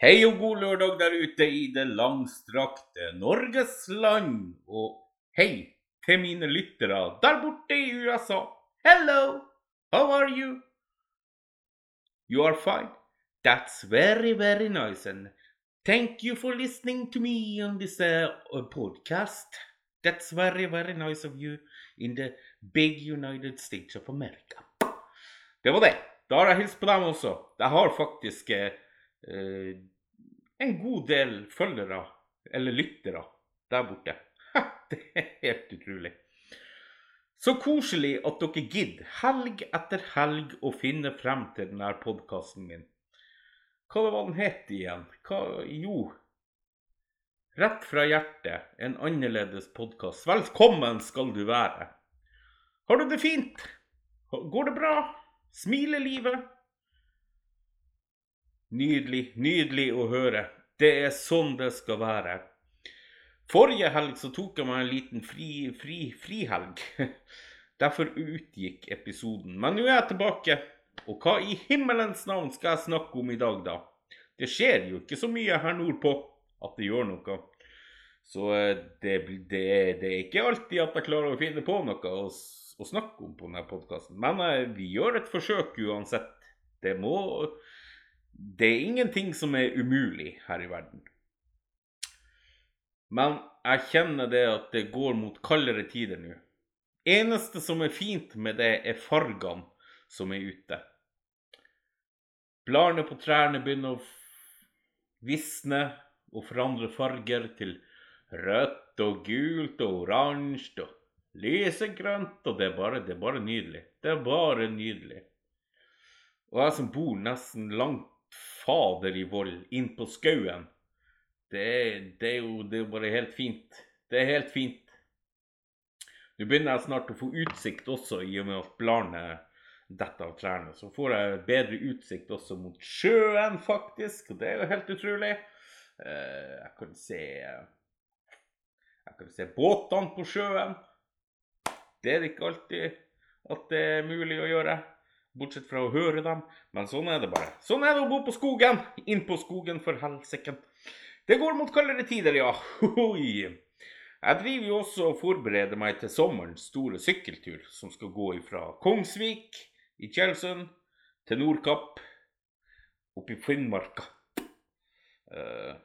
Hei og god lørdag der ute i det langstrakte Norges land. Og hei til mine lyttere der borte i USA. Hello, how are you? You are fine? That's very, very nice. And thank you for listening to me on this uh, podcast. That's very, very nice of you in the big United States of America. Det var det. Da har jeg hilst på dem også. Jeg har faktisk eh, en god del følgere, eller lyttere, der borte. det er helt utrolig. Så koselig at dere gidder, helg etter helg, å finne frem til denne podkasten min. Hva var den het igjen? Hva, jo Rett fra hjertet, en annerledes podkast. Velkommen skal du være. Har du det fint? Går det bra? Smiler livet? Nydelig, nydelig å høre. Det er sånn det skal være. Forrige helg så tok jeg meg en liten fri, fri, frihelg. Derfor utgikk episoden. Men nå er jeg tilbake. Og hva i himmelens navn skal jeg snakke om i dag, da? Det skjer jo ikke så mye her nordpå at det gjør noe. Så eh, det, det, det, er ikke alltid at jeg klarer å finne på noe å, å snakke om på denne podkasten. Men eh, vi gjør et forsøk uansett. Det må Det er ingenting som er umulig her i verden. Men jeg kjenner det at det går mot kaldere tider nå. Eneste som er fint med det, er fargene som er ute. Bladene på trærne begynner å visne og forandre farger til rødt og gult og oransje og lysegrønt. Og det er, bare, det er bare nydelig. Det er bare nydelig. Og jeg som bor nesten langt fader i vold, inn på skauen, det, det, er jo det er bare helt fint. Det er helt fint. Nå begynner jeg snart å få utsikt også, i og med at bladene detter av trærne. Så får jeg bedre utsikt også mot sjøen, faktisk. Og det er jo helt utrolig. Eh, jeg kan se Jeg kan se båtene på sjøen. Det er det ikke alltid at det er mulig å gjøre. Bortsett fra å høre dem. Men sånn er det bare. Sånn er det å bo på skogen. Inn på skogen, for helsike. Det går mot kaldere tider, ja. Jeg driver jo også og forbereder meg til sommerens store sykkeltur, som skal gå fra Kongsvik i Tjeldsund til Nordkapp, opp i Finnmarka. Uh,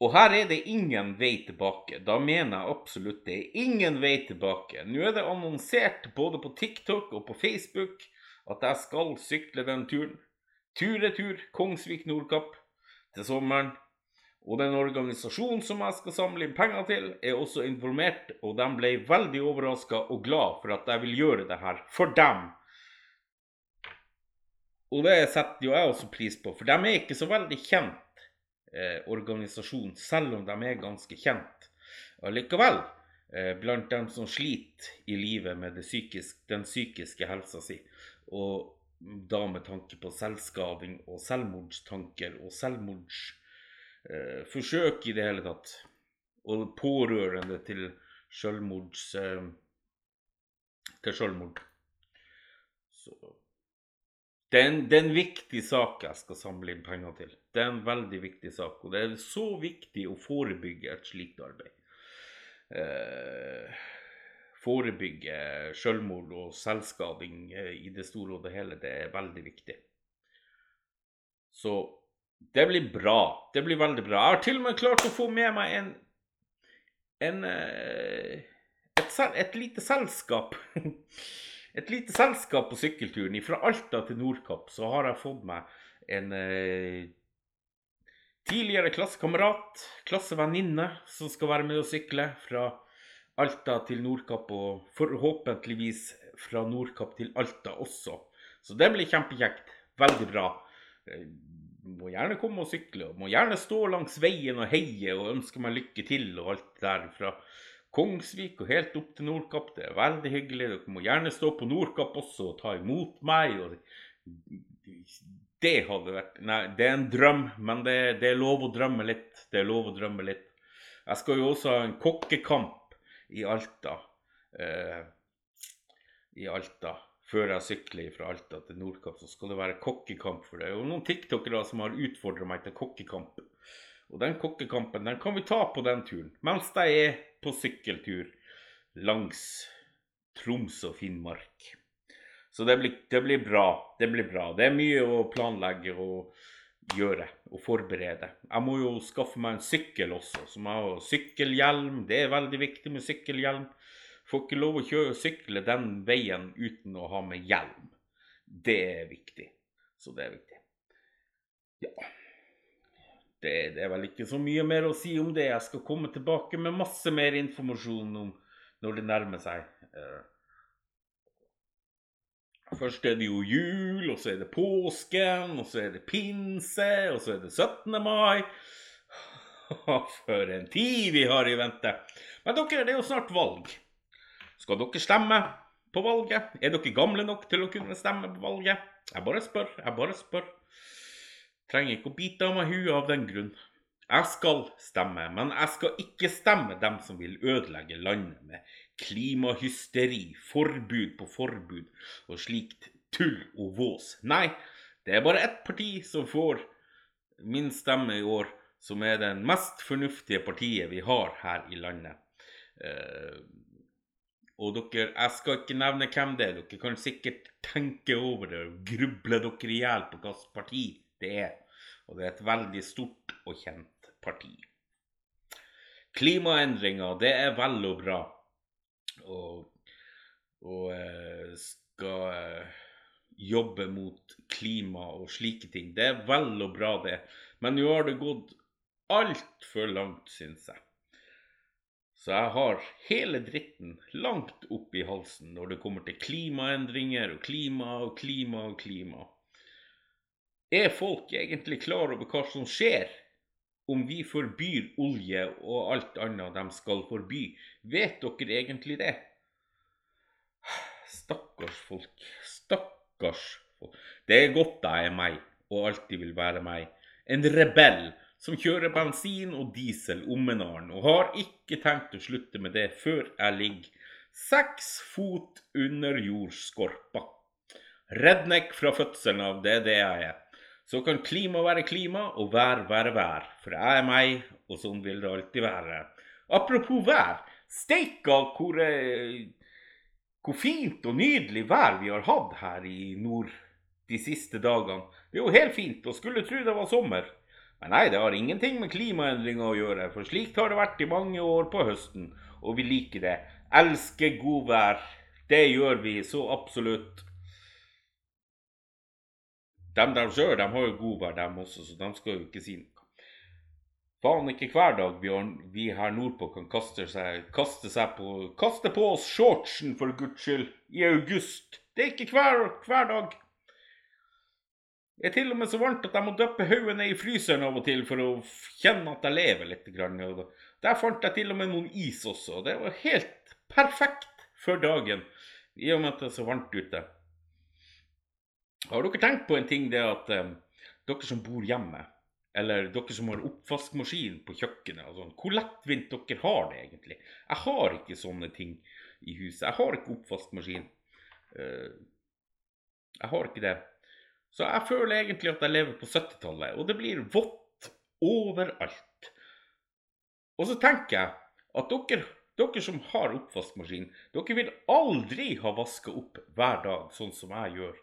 og her er det ingen vei tilbake. Da mener jeg absolutt det er ingen vei tilbake. Nå er det annonsert både på TikTok og på Facebook at jeg skal sykle den turen. Tur-retur Kongsvik-Nordkapp til sommeren. Og den organisasjonen som jeg skal samle inn penger til, er også informert, og de ble veldig overraska og glad for at jeg vil gjøre det her for dem. Og det setter jo jeg også pris på, for de er ikke så veldig kjent eh, organisasjon, selv om de er ganske kjent. Allikevel, eh, blant dem som sliter i livet med psykisk, den psykiske helsa si, og da med tanke på selvskading og selvmordstanker og selvmordsforsøk eh, i det hele tatt, og pårørende til selvmords eh, til selvmord. Så det er, en, det er, en, viktig sak jeg skal samle inn penger til. Det er en veldig viktig sak. Og det er så viktig å forebygge et slikt arbeid. Eh, forebygge selvmord og selvskading eh, i det store og det hele. Det er veldig viktig. Så det blir bra. Det blir veldig bra. Jeg har til og med klart å få med meg en, en eh, et, et lite selskap et lite selskap på sykkelturen. Fra Alta til Nordkapp så har jeg fått meg en eh, tidligere klassekamerat, klassevenninne, som skal være med å sykle fra Alta til Nordkapp, og forhåpentligvis fra Nordkapp til Alta også. Så det blir kjempekjekt. Veldig bra. Eh, må gjerne komme og sykle, og må gjerne stå langs veien og heie og ønske meg lykke til og alt der fra Kongsvik og helt opp til Nordkapp. Det er veldig hyggelig. Dere må gjerne stå på Nordkapp også og ta imot meg. det hadde vært Nei, det er en drøm, men det, det, er lov å drømme litt. Det er lov å drømme litt. Jeg skal jo også ha en kokkekamp i Alta. Eh, I Alta før jeg sykler fra Alta til Nordkapp, så skal det være kokkekamp for det. Og noen tiktokere som har utfordra meg til kokkekamp. Og den kokkekampen den kan vi ta på den turen, mens jeg er på sykkeltur langs Troms og Finnmark. Så det blir, det blir bra. Det blir bra. Det er mye å planlegge og gjøre og forberede. Jeg må jo skaffe meg en sykkel også, som jeg har sykkelhjelm. Det er veldig viktig med sykkelhjelm. Får ikke lov å kjøre sykle den veien uten å ha med hjelm. Det er viktig. Så det er viktig. Ja. Det, det, er vel ikke så mye mer å si om det. Jeg skal komme tilbake med masse mer informasjon om når det nærmer seg. Uh, Først er det jo jul, og så er det påsken, og så er det pinse, og så er det 17. mai. For en tid vi har i vente. Men dere, det er jo snart valg. Skal dere stemme på valget? Er dere gamle nok til å kunne stemme på valget? Jeg bare spør, jeg bare spør. Trenger ikke å bite av meg huet av den grunn. Jeg skal stemme, men jeg skal ikke stemme dem som vil ødelegge landet med klimahysteri, forbud på forbud og slikt tull og vås. Nei, det er bare ett parti som får min stemme i år, som er den mest fornuftige partiet vi har her i landet. Uh, og dere, jeg skal ikke nevne hvem det er, dere kan sikkert tenke over det og gruble dere i hjel på hvilket parti det er. Og det er et veldig stort og kjent parti. Klimaendringer, det er vel og bra og, og eh, skal eh, jobbe mot klima og slike ting. Det er vel og bra, det. Men nå har det gått altfor langt, syns jeg. Så jeg har hele dritten langt opp i halsen når det kommer til klimaendringer og klima og klima og klima. Er folk egentlig klar over hva som skjer om vi forbyr olje og alt annet de skal forby. Vet dere egentlig det? Stakkars folk. Stakkars folk. Det er godt jeg er meg, og alltid vil være meg. En rebell som kjører bensin og diesel om en annen, og har ikke tenkt å slutte med det før jeg ligger seks fot under jordskorpa. Redneck fra fødselen av, det er det jeg er. Så kan klima være klima og vær være vær, for jeg er meg, og sånn vil det alltid være. Apropos vær. Steika hvor, eh, hvor fint og nydelig vær vi har hatt her i nord de siste dagene. Det er jo helt fint, og skulle tro det var sommer. Men nei, det har ingenting med klimaendringer å gjøre, for slikt har det vært i mange år på høsten, og vi liker det. Elsker godvær. Det gjør vi så absolutt. De der sjøl de har jo god vær, dem også, så de skal jo ikke si noe. Faen ikke hver dag har, vi her nordpå kan kaste seg, kaste seg på Kaste på oss shortsen, for guds skyld, i august. Det er ikke hver, hver dag. Det er til og med så varmt at jeg må dyppe hodet ned i fryseren av og til for å kjenne at jeg lever litt. Der fant jeg til og med noen is også. Det var helt perfekt for dagen, i og med at det er så varmt ute. Har dere tenkt på en ting, det at um, dere som bor hjemme, eller dere som har oppvaskmaskin på kjøkkenet, altså, hvor lettvint dere har det egentlig? Jeg har ikke sånne ting i huset. Jeg har ikke oppvaskmaskin. Uh, jeg har ikke det. Så jeg føler egentlig at jeg lever på 70-tallet, og det blir vått overalt. Og så tenker jeg at dere, dere som har oppvaskmaskin, dere vil aldri ha vaska opp hver dag, sånn som jeg gjør.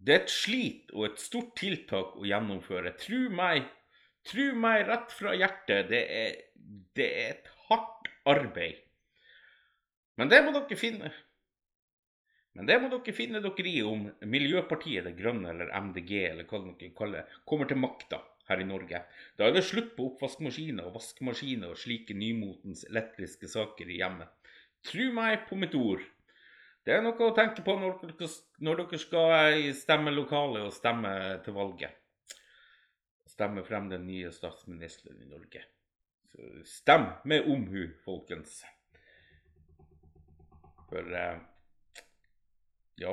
Det er et slit og et stort tiltak å gjennomføre. Tru meg, tru meg rett fra hjertet, det er, det er et hardt arbeid. Men det må dere finne. Men det må dere finne dere i om Miljøpartiet Det Grønne eller MDG eller hva dere kaller kommer til makta her i Norge. Da er det slutt på oppvaskmaskiner og vaskemaskiner og slike nymotens elektriske saker i hjemmet. Tru meg på mitt ord. Det er noe å tenke på når dere, når dere skal i stemmelokalet og stemme til valget. Stemme frem den nye statsministeren i Norge. Så stem med omhu, folkens. For eh, ja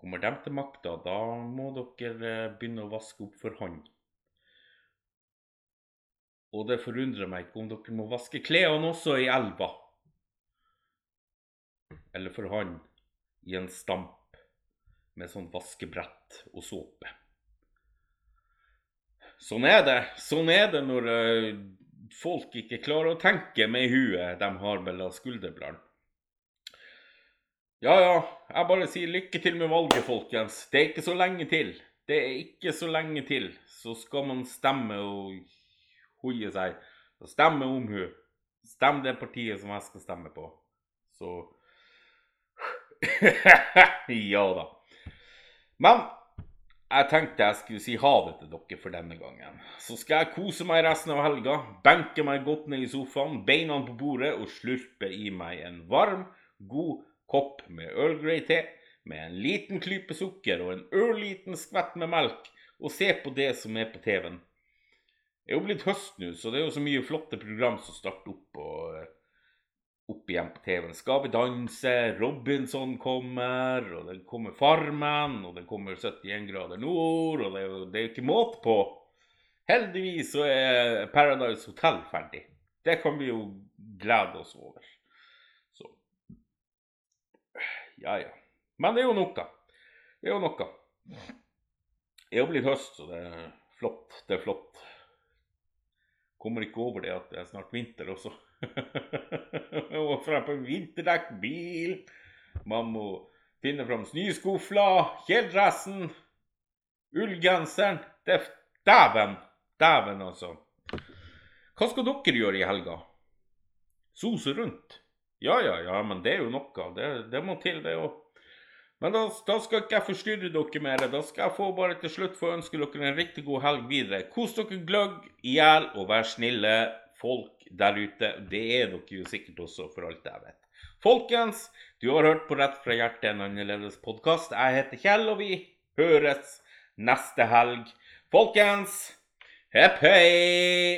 Kommer de til makta, da må dere eh, begynne å vaske opp for hånd. Og det forundrer meg ikke om dere må vaske klærne også i elva eller for han i en stamp med sånn vaskebrett og såpe. Sånn er det. Sånn er det når uh, folk ikke klarer å tenke med huet de har mellom skulderbladene. Ja, ja, jeg bare sier lykke til med valget, folkens. Det er ikke så lenge til. Det er ikke så lenge til. Så skal man stemme og hoie seg. Stemme om hun. Stem det partiet som jeg skal stemme på. Så Ja da. Men jeg tenkte jeg skulle si ha det til dere for denne gangen. Så skal jeg kose meg resten av helga, benke meg godt ned i sofaen, beina på bordet og slurpe i meg en varm, god kopp med Earl Grey-te med en liten klype sukker og en ørliten skvett med melk, og se på det som er på TV-en. Det er jo blitt høst nå, så det er jo så mye flotte program som starter opp og eh, opp igjen på TV-en. Skal vi danse, Robinson kommer, og det kommer Farmen, og det kommer 71 grader nord, og det er jo ikke måte på. Heldigvis så er Paradise Hotel ferdig. Det kan vi jo glede oss over. Ja, ja. Men det er jo noe. Det er jo noe. Det er jo blitt høst, så det er flott. Det er flott. Kommer ikke over det at det er snart vinter også. og frem på en vinterdekkbil. Man må finne fram snøskufla, kjeledressen, ullgenseren. Det er Dæven! Dæven, altså. Hva skal dere gjøre i helga? Sose rundt? Ja, ja, ja, men det er jo noe. Det, det må til, det òg. Men da, da, skal ikke jeg forstyrre dere mer. Da skal jeg få bare til slutt få ønske dere en riktig god helg videre. Kos dere gløgg i hjel, og vær snille folk der ute. Det er dere jo sikkert også, for alt jeg vet. Folkens, du har hørt på Rett fra hjertet, en annerledes podkast. Jeg heter Kjell, og vi høres neste helg. Folkens, hepp hei!